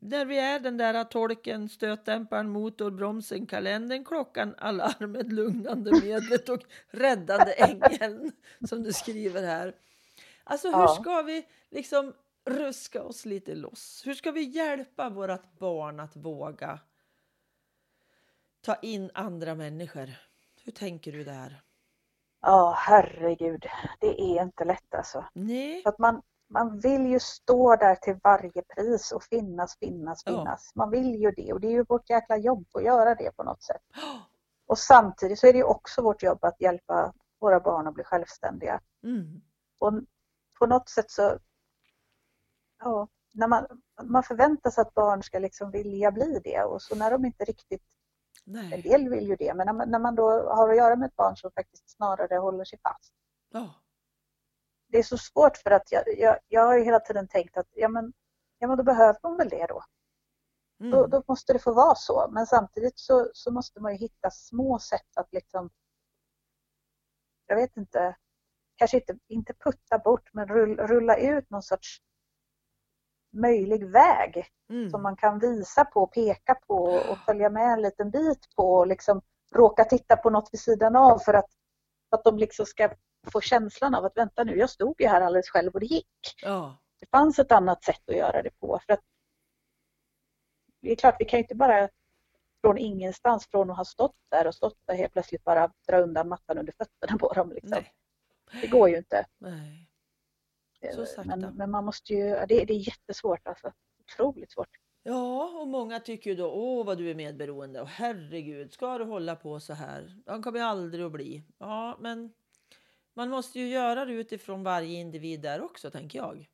Där vi är den där tolken, stötdämparen, motor, bromsen, kalendern, klockan, alarmet, lugnande medlet och räddande ängeln som du skriver här. Alltså hur Ja. ska vi liksom ruska oss lite loss? Hur ska vi hjälpa vårt barn att våga ta in andra människor? Hur tänker du där? Ja, herregud. Det är inte lätt alltså. Nej, För att man, man vill ju stå där till varje pris och finnas, finnas, Ja. finnas. Man vill ju det och det är ju vårt jäkla jobb att göra det på något sätt. Och samtidigt så är det ju också vårt jobb att hjälpa våra barn att bli självständiga. mm. Och på något sätt så, ja, när man, man förväntar sig att barn ska liksom vilja bli det och så när de inte riktigt, en nej, del vill ju det, men när man, när man då har att göra med ett barn som faktiskt snarare håller sig fast. ja, Det är så svårt för att jag, jag, jag har ju hela tiden tänkt att ja men, ja men då behöver de väl det då. Då, mm. då måste det få vara så. Men samtidigt så, så måste man ju hitta små sätt att liksom, jag vet inte, kanske inte, inte putta bort men rull, rulla ut någon sorts möjlig väg Mm. som man kan visa på, peka på och följa med en liten bit på och liksom råka titta på något vid sidan av för att, att de liksom ska få känslan av att vänta nu, jag stod ju här alldeles själv och det gick. ja, Det fanns ett annat sätt att göra det på. För att det är klart, vi kan ju inte bara från ingenstans, från att ha stått där och stått där helt plötsligt bara dra undan mattan under fötterna på dem. Liksom. Nej. Det går ju inte. Nej. Men, men man måste ju, det, det är jättesvårt alltså. Otroligt svårt. Ja, och många tycker ju då, åh vad du är medberoende och herregud, ska du hålla på så här? Han kommer aldrig att bli. Ja, men man måste ju göra det utifrån varje individ där också, tänker jag.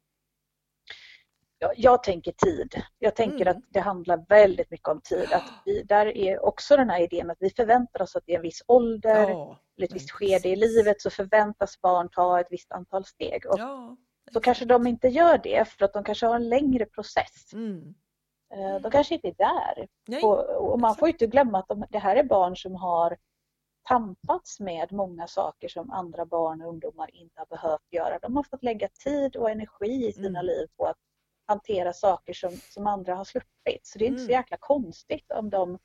Jag, jag tänker tid. Jag tänker Mm. att det handlar väldigt mycket om tid. Att vi, där är också den här idén att vi förväntar oss att i en viss ålder Ja, eller ett visst skede i livet så förväntas barn ta ett visst antal steg. Och ja. så kanske de inte gör det för att de kanske har en längre process. Mm. Eh, De kanske inte är där. Nej, Och, man får ju inte glömma att de, det här är barn som har tampats med många saker som andra barn och ungdomar inte har behövt göra. De har fått lägga tid och energi i sina Mm. liv på att hantera saker som, som andra har sluppit. Så det är inte så Mm. jäkla konstigt om de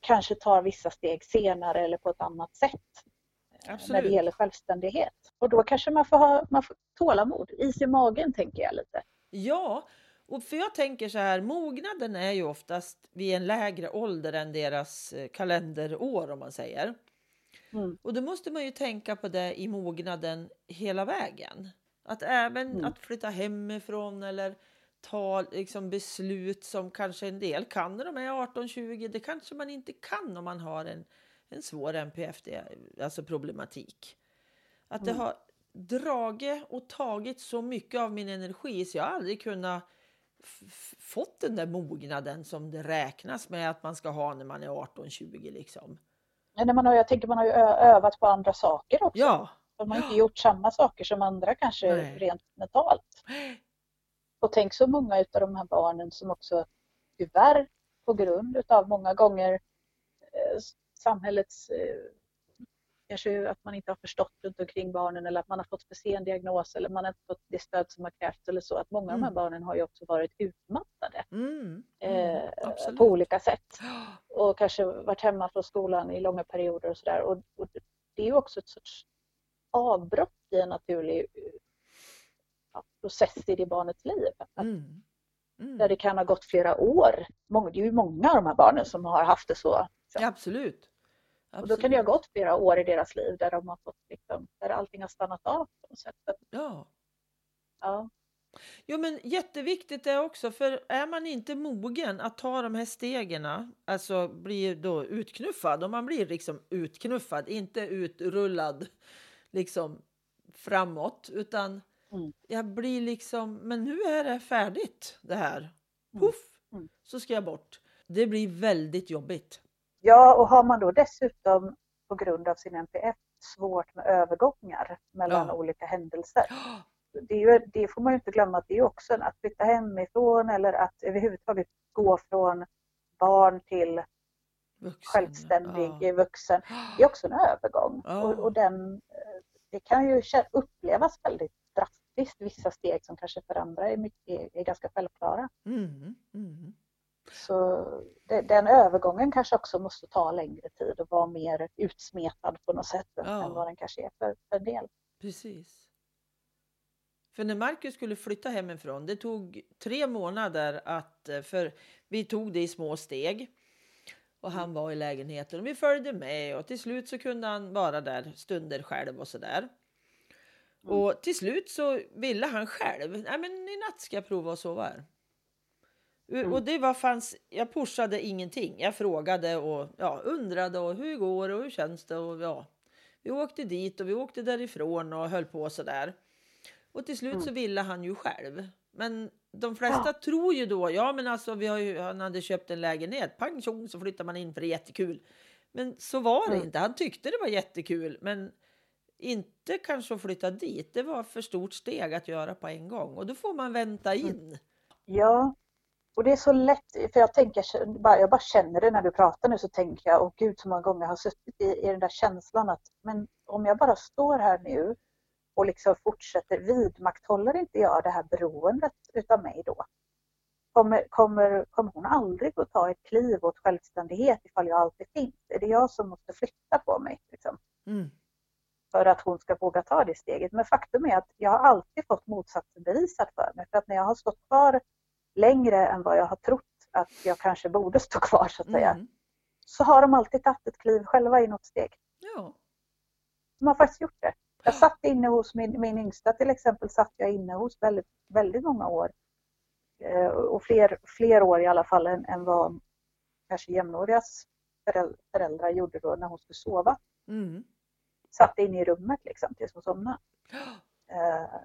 kanske tar vissa steg senare eller på ett annat sätt eh, när det Absolut. gäller självständighet. Och då kanske man får ha man får tålamod, is i magen tänker jag lite. Ja, och för jag tänker så här, mognaden är ju oftast vid en lägre ålder än deras eh, kalenderår om man säger. Mm. Och då måste man ju tänka på det i mognaden hela vägen. Att även Mm. att flytta hemifrån eller ta liksom beslut som kanske en del kan när de är 18-20. Det kanske man inte kan om man har en, en svår NPFD, alltså problematik. Att det Mm. har dragit och tagit så mycket av min energi så jag har aldrig kunnat fått den där mognaden som det räknas med att man ska ha när man är 18-20 liksom. Man har, jag tänker man har ju övat på andra saker också. Ja, De har inte gjort samma saker som andra kanske Nej. rent mentalt. Och tänk så många utav de här barnen som också tyvärr på grund utav många gånger eh, samhällets eh, kanske att man inte har förstått runt omkring barnen eller att man har fått för sen diagnos eller man har inte fått det stöd som har krävts eller så. Att många av de här Mm. barnen har ju också varit utmattade mm, eh, mm, absolut. på olika sätt och kanske varit hemma från skolan i långa perioder och sådär. Och, och det är ju också ett sorts avbrott i en naturlig eh, ja, process i det barnets liv. Mm. Mm. Där det kan ha gått flera år. Det är ju många av de här barnen som har haft det så. Ja, absolut. Och då kan det ha Absolut. gått flera år i deras liv där de har fått liksom, där allting har stannat av på något sätt. Ja. Ja, Jo, men jätteviktigt det också, för är man inte mogen att ta de här stegen, alltså blir då utknuffad, om man blir liksom utknuffad, inte utrullad liksom framåt, utan Mm. jag blir liksom, men nu är det färdigt det här. Mm. Puff, Mm. så ska jag bort. Det blir väldigt jobbigt. Ja, och har man då dessutom på grund av sin NPF svårt med övergångar mellan Ja. olika händelser. det, ju, det får man ju inte glömma att det är också att flytta hemifrån eller att överhuvudtaget gå från barn till Vuxen, självständig ja. vuxen. Det är också en övergång. Ja. Och, och den, eh, det kan ju upplevas väldigt drastiskt, vissa steg som kanske för andra är, mycket, är ganska självklara. Mm, mm. Så det, den övergången kanske också måste ta längre tid och vara mer utsmetad på något sätt Ja. än vad den kanske är för, för en del. Precis. För när Marcus skulle flytta hemifrån, det tog tre månader att, eh, för vi tog det i små steg. Och han var i lägenheten och vi följde med och till slut så kunde han vara där stunder själv och sådär. Mm. Och till slut så ville han själv, nej men i natt ska jag prova att sova här. Mm. Och det var fanns, jag pushade ingenting. Jag frågade och ja, undrade och hur går det och hur känns det och ja. Vi åkte dit och vi åkte därifrån och höll på sådär. Och till slut Mm. så ville han ju själv. Men de flesta tror ju då, ja men alltså vi har ju, han hade köpt en lägenhet, pang tjong så flyttar man in för det är jättekul. Men så var det Mm. inte, han tyckte det var jättekul men inte kanske att flytta dit, det var för stort steg att göra på en gång och då får man vänta Mm. in. Ja, och det är så lätt, för jag tänker, bara- jag bara känner det när du pratar nu så tänker jag, åh gud så många gånger jag har suttit i, i den där känslan att men om jag bara står här nu och liksom fortsätter, vidmakthåller inte jag det här beroendet utav mig då? Kommer, kommer, kommer hon aldrig att ta ett kliv åt självständighet ifall jag alltid finns? Är det jag som måste flytta på mig? Liksom? Mm. för att hon ska våga ta det steget. Men faktum är att jag har alltid fått motsatsen bevisat för mig. För att när jag har stått kvar längre än vad jag har trott att jag kanske borde stå kvar så att säga. Mm. Så har de alltid tagit ett kliv själva i något steg. Ja. De har faktiskt gjort det. Jag satt inne hos min, min yngsta till exempel, satt jag inne hos väldigt, väldigt många år. Eh, och fler, fler år i alla fall än, än vad kanske jämnårigas föräl- föräldrar gjorde då när hon skulle sova. Mm. Satt inne i rummet liksom tills hon somnade. Eh,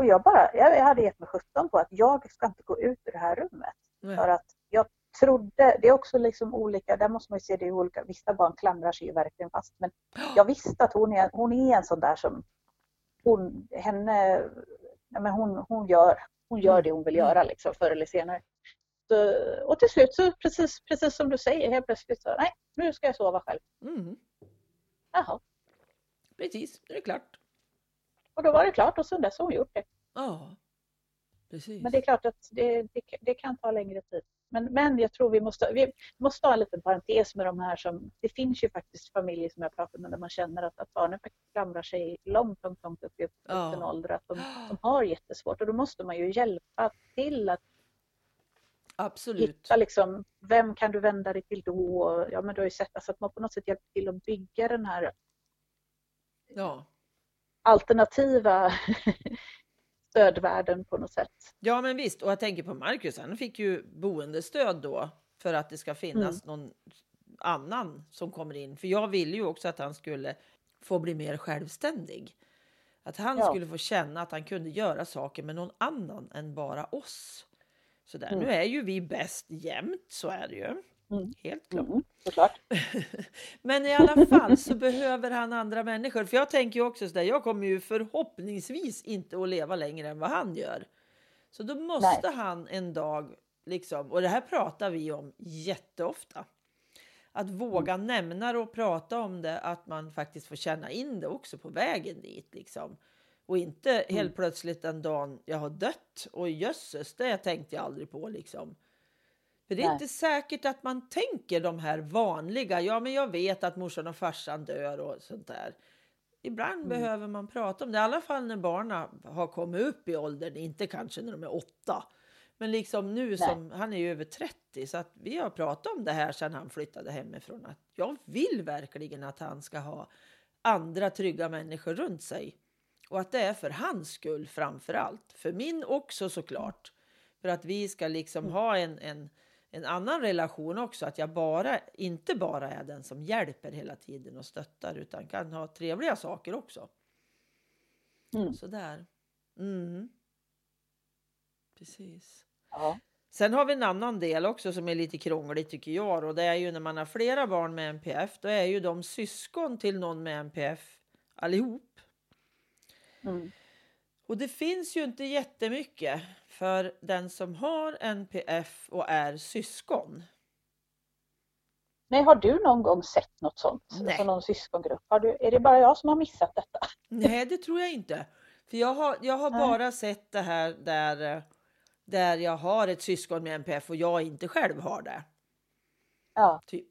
och jag bara, jag, hade gett mig sjutton på att jag ska inte gå ut ur det här rummet. Nej. För att jag trodde, det är också liksom olika, där måste man ju se det i olika, vissa barn klamrar sig ju verkligen fast. Men jag visste att hon är, hon är en sån där som, hon, henne, men hon, hon gör, hon gör det hon vill göra liksom förr eller senare. Så, och till slut så precis, precis som du säger, helt plötsligt så, nej nu ska jag sova själv. Mm. Jaha. Precis, nu är det klart. Och då var det klart och sen dess har hon gjort det. Ja, precis. Men det är klart att det, det, det kan ta längre tid. Men, men jag tror vi måste, vi måste ha en liten parentes med de här som, det finns ju faktiskt familjer som jag pratar med där man känner att, att barnen faktiskt klamrar sig långt, långt, långt upp i Ja. vuxen ålder, att de, de har jättesvårt och då måste man ju hjälpa till att Absolut. hitta liksom, vem kan du vända dig till då? Ja men du har ju sett alltså att man på något sätt hjälper till att bygga den här Ja. Alternativa stödvärlden på något sätt. ja, men visst. Och jag tänker på Marcus, han fick ju boendestöd då för att det ska Mm. finnas någon annan som kommer in. För jag ville ju också att han skulle få bli mer självständig. Att han Ja. skulle få känna att han kunde göra saker med någon annan än bara oss. Så där. Mm. Nu är ju vi bäst jämt, så är det ju. Mm. Helt klart. Mm, såklart. Men i alla fall så behöver han andra människor. För jag tänker ju också så där, jag kommer ju förhoppningsvis inte att leva längre än vad han gör. Så då måste han en dag, liksom, och det här pratar vi om jätteofta. Att våga nämna det och prata om det, att man faktiskt får känna in det också på vägen dit. Liksom. Och inte helt plötsligt en dag jag har dött och jösses, det tänkte jag aldrig på. Liksom. För det är Nej. inte säkert att man tänker de här vanliga, ja men jag vet att morsan och farsan dör och sånt där. Ibland behöver man prata om det, i alla fall när barnen har kommit upp i åldern, inte kanske när de är åtta. Men liksom nu som, han är ju över 30 så att vi har pratat om det här sedan han flyttade hemifrån. Att jag vill verkligen att han ska ha andra trygga människor runt sig. Och att det är för hans skull framför allt. För min också såklart. För att vi ska liksom ha en, en, en annan relation också. Att jag bara, inte bara är den som hjälper hela tiden och stöttar utan kan ha trevliga saker också. Mm. Sådär. Mm. Precis. Ja. Sen har vi en annan del också som är lite krånglig tycker jag. Och det är ju när man har flera barn med NPF. Då är ju de syskon till någon med NPF allihop. Mm. Och det finns ju inte jättemycket för den som har NPF och är syskon. Nej, har du någon gång sett något sånt? Nej. Alltså någon syskongrupp? Har du, är det bara jag som har missat detta? Nej, det tror jag inte. För jag har, jag har Nej. bara sett det här där, där jag har ett syskon med NPF och jag inte själv har det. Ja. Typ.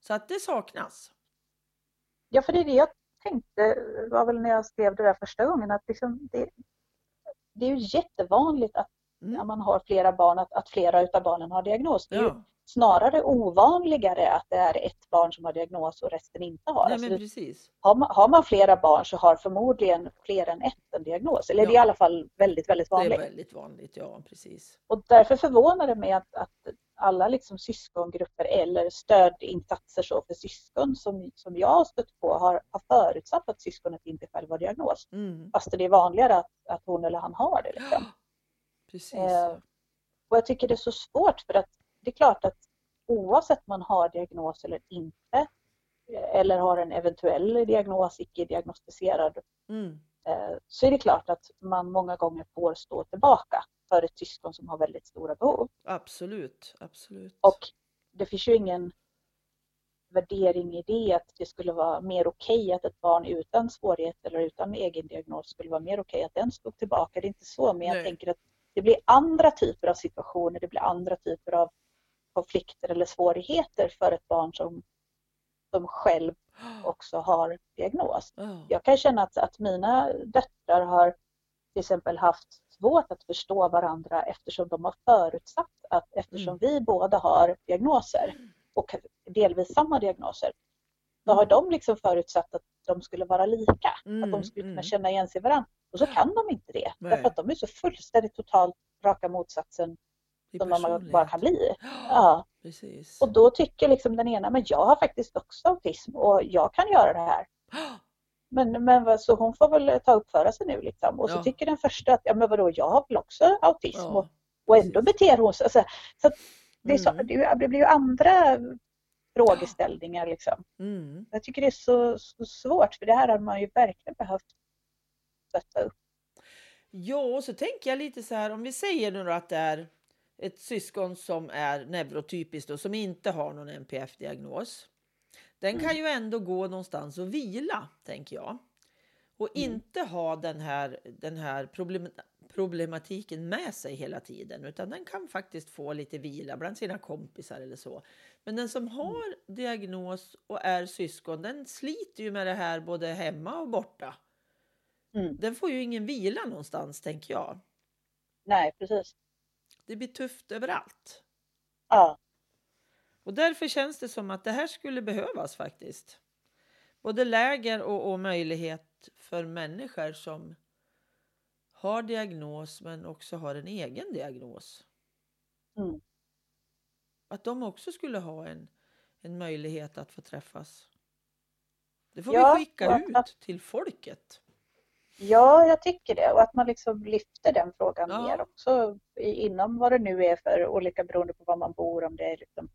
Så att det saknas. ja, för det är det jag tänkte, var väl när jag skrev det där första gången, att liksom det, det är ju jättevanligt att. När man har flera barn, att, att flera utav barnen har diagnos. Det är ju Ja, snarare ovanligare att det är ett barn som har diagnos och resten inte har. nej, Alltså, precis. har, man, har man flera barn så har förmodligen fler än ett en diagnos. Eller det är i Ja. alla fall väldigt, väldigt Det är vanligt. väldigt vanligt, ja precis. Och därför förvånar det mig att, att alla liksom syskongrupper eller stödinsatser så för syskon som, som jag har stött på har, har förutsatt att syskonet inte själv har diagnos. Mm. Fast det är vanligare att, att hon eller han har det. Liksom. Precis. Eh, och jag tycker det är så svårt för att det är klart att oavsett man har diagnos eller inte eh, eller har en eventuell diagnos, icke diagnostiserad, Mm. eh, så är det klart att man många gånger får stå tillbaka för ett syskon som har väldigt stora behov. Absolut, absolut. Och det finns ju ingen värdering i det att det skulle vara mer okej att ett barn utan svårighet eller utan egen diagnos skulle vara mer okej att den stod tillbaka. Det är inte så, men jag Nej. tänker att det blir andra typer av situationer, det blir andra typer av konflikter eller svårigheter för ett barn som, som själv också har diagnos. Ja. Jag kan känna att, att mina döttrar har till exempel haft svårt att förstå varandra eftersom de har förutsatt att eftersom Mm. vi båda har diagnoser och delvis samma diagnoser, då har de liksom förutsatt att de skulle vara lika, att Mm, de skulle kunna mm. känna igen sig i varandra. Och så kan de inte det, Nej. därför att de är så fullständigt totalt raka motsatsen som de bara kan bli. Ja, precis. Och då tycker liksom den ena, men jag har faktiskt också autism och jag kan göra det här. Men, men så hon får väl ta uppföra sig nu liksom. Och så Ja. tycker den första att, ja men vadå, jag har väl också autism och, Ja, och ändå beter hon sig. Alltså, så att det, så, Mm. det blir ju andra frågeställningar liksom. mm. Jag tycker det är så, så svårt för det här hade man ju verkligen behövt stötta upp. Ja, och så tänker jag lite så här om vi säger nu att det är ett syskon som är neurotypiskt och som inte har någon NPF-diagnos. Den kan Mm. ju ändå gå någonstans och vila, tänker jag. Och Mm. inte ha den här, den här problem, problematiken med sig hela tiden, utan den kan faktiskt få lite vila bland sina kompisar eller så. Men den som har diagnos och är syskon, den sliter ju med det här både hemma och borta. Mm. Den får ju ingen vila någonstans, tänker jag. Nej, precis. Det blir tufft överallt. Ja, Och därför känns det som att det här skulle behövas faktiskt. Både läger och, och möjlighet för människor som har diagnos men också har en egen diagnos. Mm. Att de också skulle ha en, en möjlighet att få träffas. Det får Ja, vi skicka ut att- till folket. ja, jag tycker det. Och att man liksom lyfter den frågan Ja. mer också inom vad det nu är för olika beroende på var man bor, om det är liksom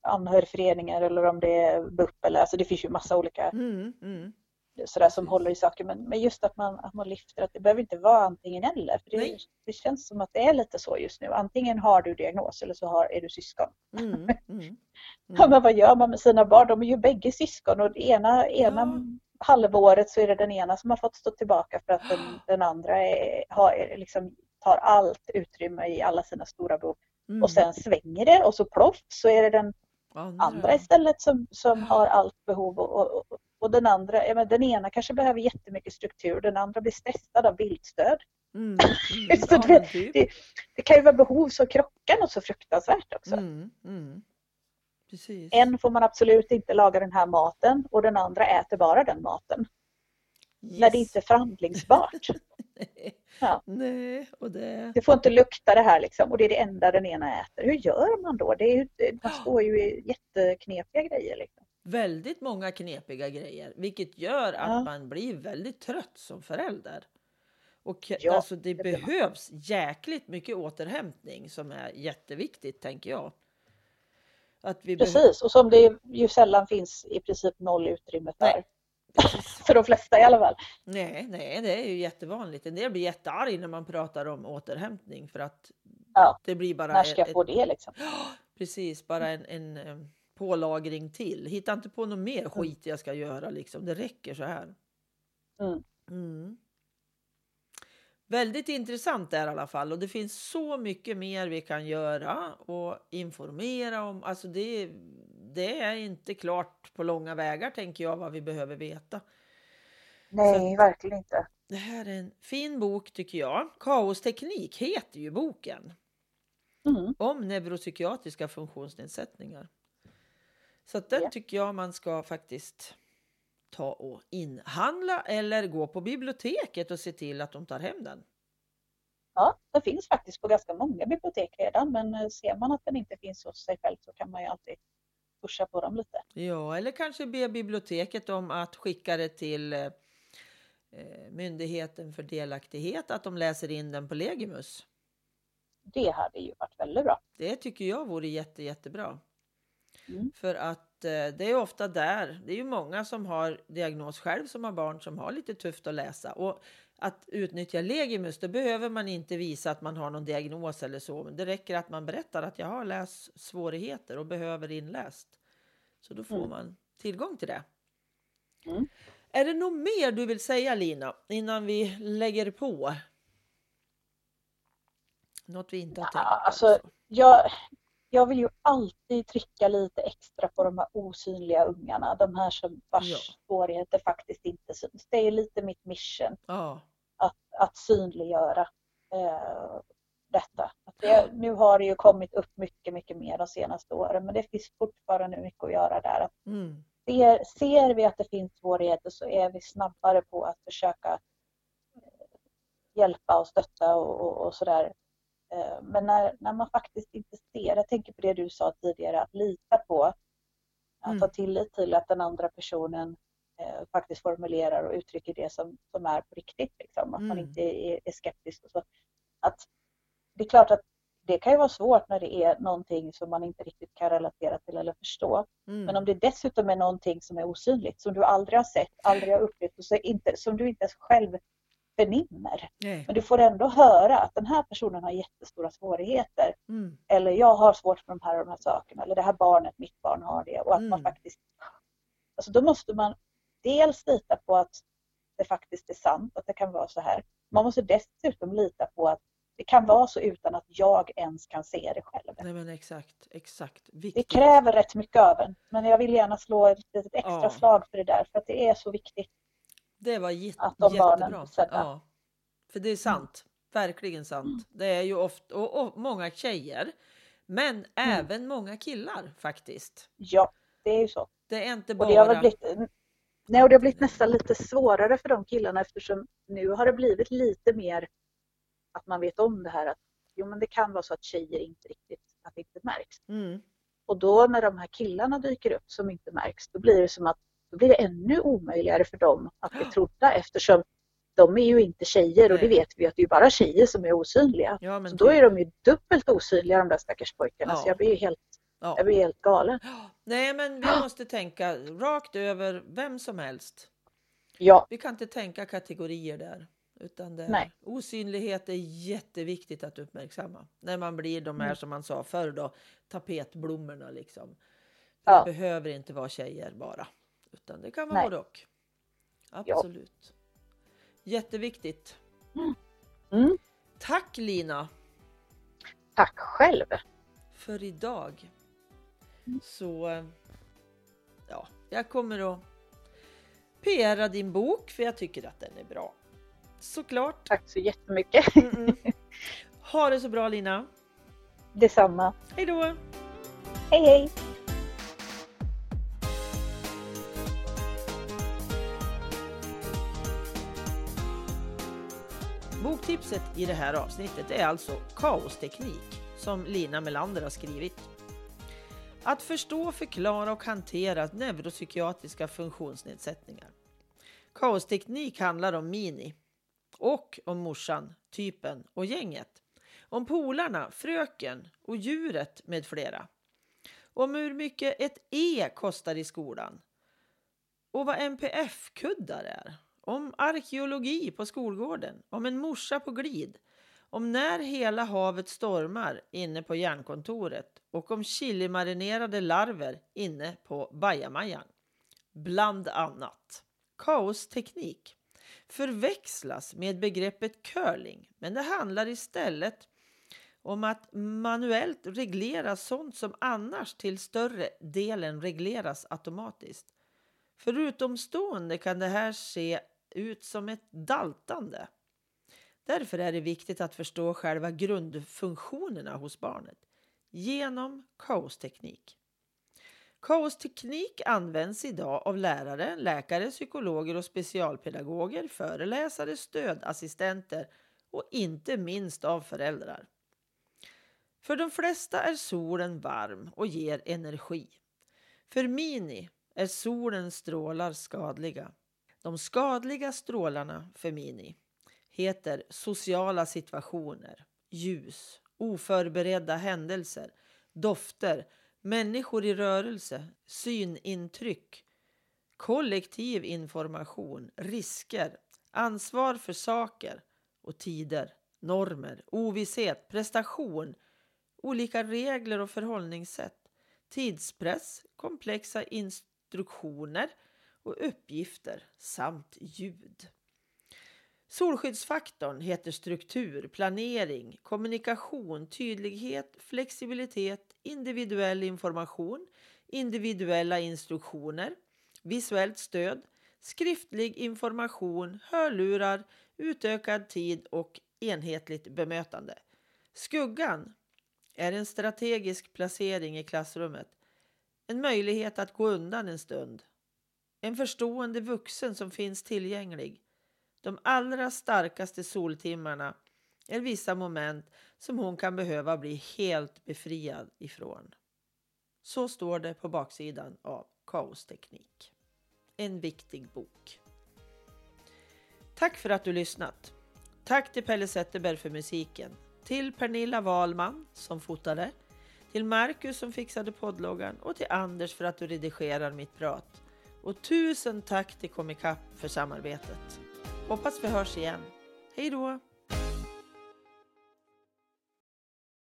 anhörigföreningar eller om det är BUP eller alltså det finns ju massa olika Mm, mm. Sådär som håller i saker men, men just att man, att man lyfter att det behöver inte vara antingen eller. För det, det känns som att det är lite så just nu. Antingen har du diagnos eller så har, är du syskon. Mm, mm, Ja, mm. men vad gör man med sina barn? De är ju bägge syskon och det ena, ena halvåret så är det den ena som har fått stå tillbaka för att den, den andra är, har, liksom, tar allt utrymme i alla sina stora behov. Mm. Och sen svänger det och så ploff så är det den Andra. istället som, som har allt behov och, och, och- den andra, ja, men den ena kanske behöver jättemycket struktur, den andra blir stressad av bildstöd. Mm, mm. Så Ja, det- men typ. det- Det kan ju vara behov som krockar något så fruktansvärt också. Mm, mm. Precis. En får man absolut inte laga den här maten och den andra äter bara den maten. När det Yes. inte är förhandlingsbart. Ja. Nej, och det... Det får inte lukta det här liksom och det är det enda den ena äter. Hur gör man då? Det är man står ju i jätteknepiga grejer. Liksom. Väldigt många knepiga grejer, vilket gör att Ja. man blir väldigt trött som förälder. Och Ja, alltså det, det blir man. behövs jäkligt mycket återhämtning som är jätteviktigt, tänker jag. Precis, och som det ju sällan finns i princip noll utrymme för. Nej. För de flesta i alla fall. Nej, nej, det är ju jättevanligt. En del blir jättearg när man pratar om återhämtning för att Ja, det blir bara När ska jag ett- få det liksom? Precis, bara en, en pålagring till. Hitta inte på något mer skit jag ska göra liksom. Det räcker så här. Mm. Mm. Väldigt intressant där i alla fall och det finns så mycket mer vi kan göra och informera om. Alltså det, det är inte klart på långa vägar tänker jag vad vi behöver veta. Nej, verkligen inte. Det här är en fin bok tycker jag. Kaosteknik heter ju boken Mm. om neuropsykiatriska funktionsnedsättningar. Så den Ja. tycker jag man ska faktiskt ta och inhandla eller gå på biblioteket och se till att de tar hem den. Ja, den finns faktiskt på ganska många bibliotek redan men eh, ser man att den inte finns hos sig själv så kan man ju alltid pusha på dem lite. Ja, eller kanske be biblioteket om att skicka det till eh, eh, Myndigheten för delaktighet, att de läser in den på Legimus. Det hade ju varit väldigt bra. Det tycker jag vore jätte, jättebra. Mm. För att det är ofta där, det är ju många som har diagnos själv som har barn som har lite tufft att läsa. Och att utnyttja Legimus, då behöver man inte visa att man har någon diagnos eller så. Men det räcker att man berättar att jag har lässvårigheter och behöver inläst. Så då får Mm. man tillgång till det. Mm. Är det något mer du vill säga Lina innan vi lägger på? Något vi inte har Ja, tänkt på? alltså- Jag, jag vill ju alltid trycka lite extra på de här osynliga ungarna, de här som vars Ja. svårigheter faktiskt inte syns. Det är lite mitt mission Ja, att, att synliggöra eh, detta. Det, nu har det ju kommit upp mycket, mycket mer de senaste åren men det finns fortfarande mycket att göra där. Att Mm. ser, ser vi att det finns svårigheter så är vi snabbare på att försöka eh, hjälpa och stötta och, och, och sådär. Eh, Men när, när man faktiskt inte ser, jag tänker på det du sa tidigare, att lita på, att Mm. ha tillit till att den andra personen eh, faktiskt formulerar och uttrycker det som, som är på riktigt. Liksom. Att man Mm. inte är, är skeptisk. Och så. Att, det är klart att det kan ju vara svårt när det är någonting som man inte riktigt kan relatera till eller förstå. Mm. Men om det dessutom är någonting som är osynligt, som du aldrig har sett, aldrig har upplevt och så inte, som du inte ens själv förnimmer. Nej. Men du får ändå höra att den här personen har jättestora svårigheter. Mm. Eller jag har svårt med de här och de här sakerna. Eller det här barnet, mitt barn har det. Och att man Mm. faktiskt... Alltså då måste man dels lita på att det faktiskt är sant, att det kan vara så här. Man måste dessutom lita på att det kan vara så utan att jag ens kan se det själv. Nej men exakt, exakt. Det Viktigt. kräver rätt mycket av en. Men jag vill gärna slå ett litet extra Ja. slag för det där. För att det är så viktigt. Det var jät- Att de jättebra. Ja. För det är sant. Verkligen sant. Mm. Det är ju ofta, och, och många tjejer, men Mm. även många killar faktiskt. Ja, det är ju så. Det är inte Och bara... det har blivit, nej, och det har blivit nästan lite svårare för de killarna eftersom nu har det blivit lite mer att man vet om det här att jo men det kan vara så att tjejer inte riktigt, att det inte märks. Mm. Och då när de här killarna dyker upp som inte märks, då blir det som att då blir det ännu omöjligare för dem att bli trodda eftersom de är ju inte tjejer och det vet vi att det är bara tjejer som är osynliga. Ja, Så då är de ju dubbelt osynliga de där stackars pojkarna Ja. så jag blir ju helt, Ja. jag blir helt galen. Nej, men vi måste tänka rakt över vem som helst. Ja, Vi kan inte tänka kategorier där. Utan det, Nej. osynlighet är jätteviktigt att uppmärksamma. När man blir de här Mm. som man sa förr då, tapetblommorna liksom. Det Ja. behöver inte vara tjejer bara. Utan det kan vara Nej. både och. Absolut. Jätteviktigt. mm. Tack Lina tack själv. för idag. Mm. Så ja, jag kommer att PRa din bok för jag tycker att den är bra. Såklart. Tack så jättemycket. Mm-mm. Ha det så bra Lina. Detsamma. Hej då! Hej hej! Boktipset i det här avsnittet är alltså Kaosteknik som Lina Melander har skrivit. Att förstå, förklara och hantera neuropsykiatriska funktionsnedsättningar. Kaosteknik handlar om Mini och om morsan, typen och gänget. Om polarna, fröken och djuret med flera. Om hur mycket ett E kostar i skolan. Och vad NPF-kuddar är. Om arkeologi på skolgården. Om en morsa på glid. Om när hela havet stormar inne på järnkontoret. Och om chilimarinerade larver inne på bajamajan. Bland annat. Kaosteknik förväxlas med begreppet curling, men det handlar istället om att manuellt reglera sånt som annars till större delen regleras automatiskt. För utomstående kan det här se ut som ett daltande. Därför är det viktigt att förstå själva grundfunktionerna hos barnet genom kaosteknik. Kaosteknik används idag av lärare, läkare, psykologer och specialpedagoger, föreläsare, stödassistenter och inte minst av föräldrar. För de flesta är solen varm och ger energi. För Mini är solens strålar skadliga. De skadliga strålarna för Mini heter sociala situationer, ljus, oförberedda händelser, dofter, människor i rörelse, synintryck, kollektiv information, risker, ansvar för saker och tider, normer, ovisshet, prestation, olika regler och förhållningssätt, tidspress, komplexa instruktioner och uppgifter samt ljud. Solskyddsfaktorn heter struktur, planering, kommunikation, tydlighet, flexibilitet, individuell information, individuella instruktioner, visuellt stöd, skriftlig information, hörlurar, utökad tid och enhetligt bemötande. Skuggan är en strategisk placering i klassrummet. En möjlighet att gå undan en stund. En förstående vuxen som finns tillgänglig. De allra starkaste soltimmarna är vissa moment som hon kan behöva bli helt befriad ifrån. Så står det på baksidan av Kaosteknik. En viktig bok. Tack för att du lyssnat. Tack till Pelle Zetterberg för musiken. Till Pernilla Wahlman som fotade. Till Marcus som fixade poddloggan och till Anders för att du redigerar mitt prat. Och tusen tack till Komikapp för samarbetet. Hoppas vi hörs igen. Hej då!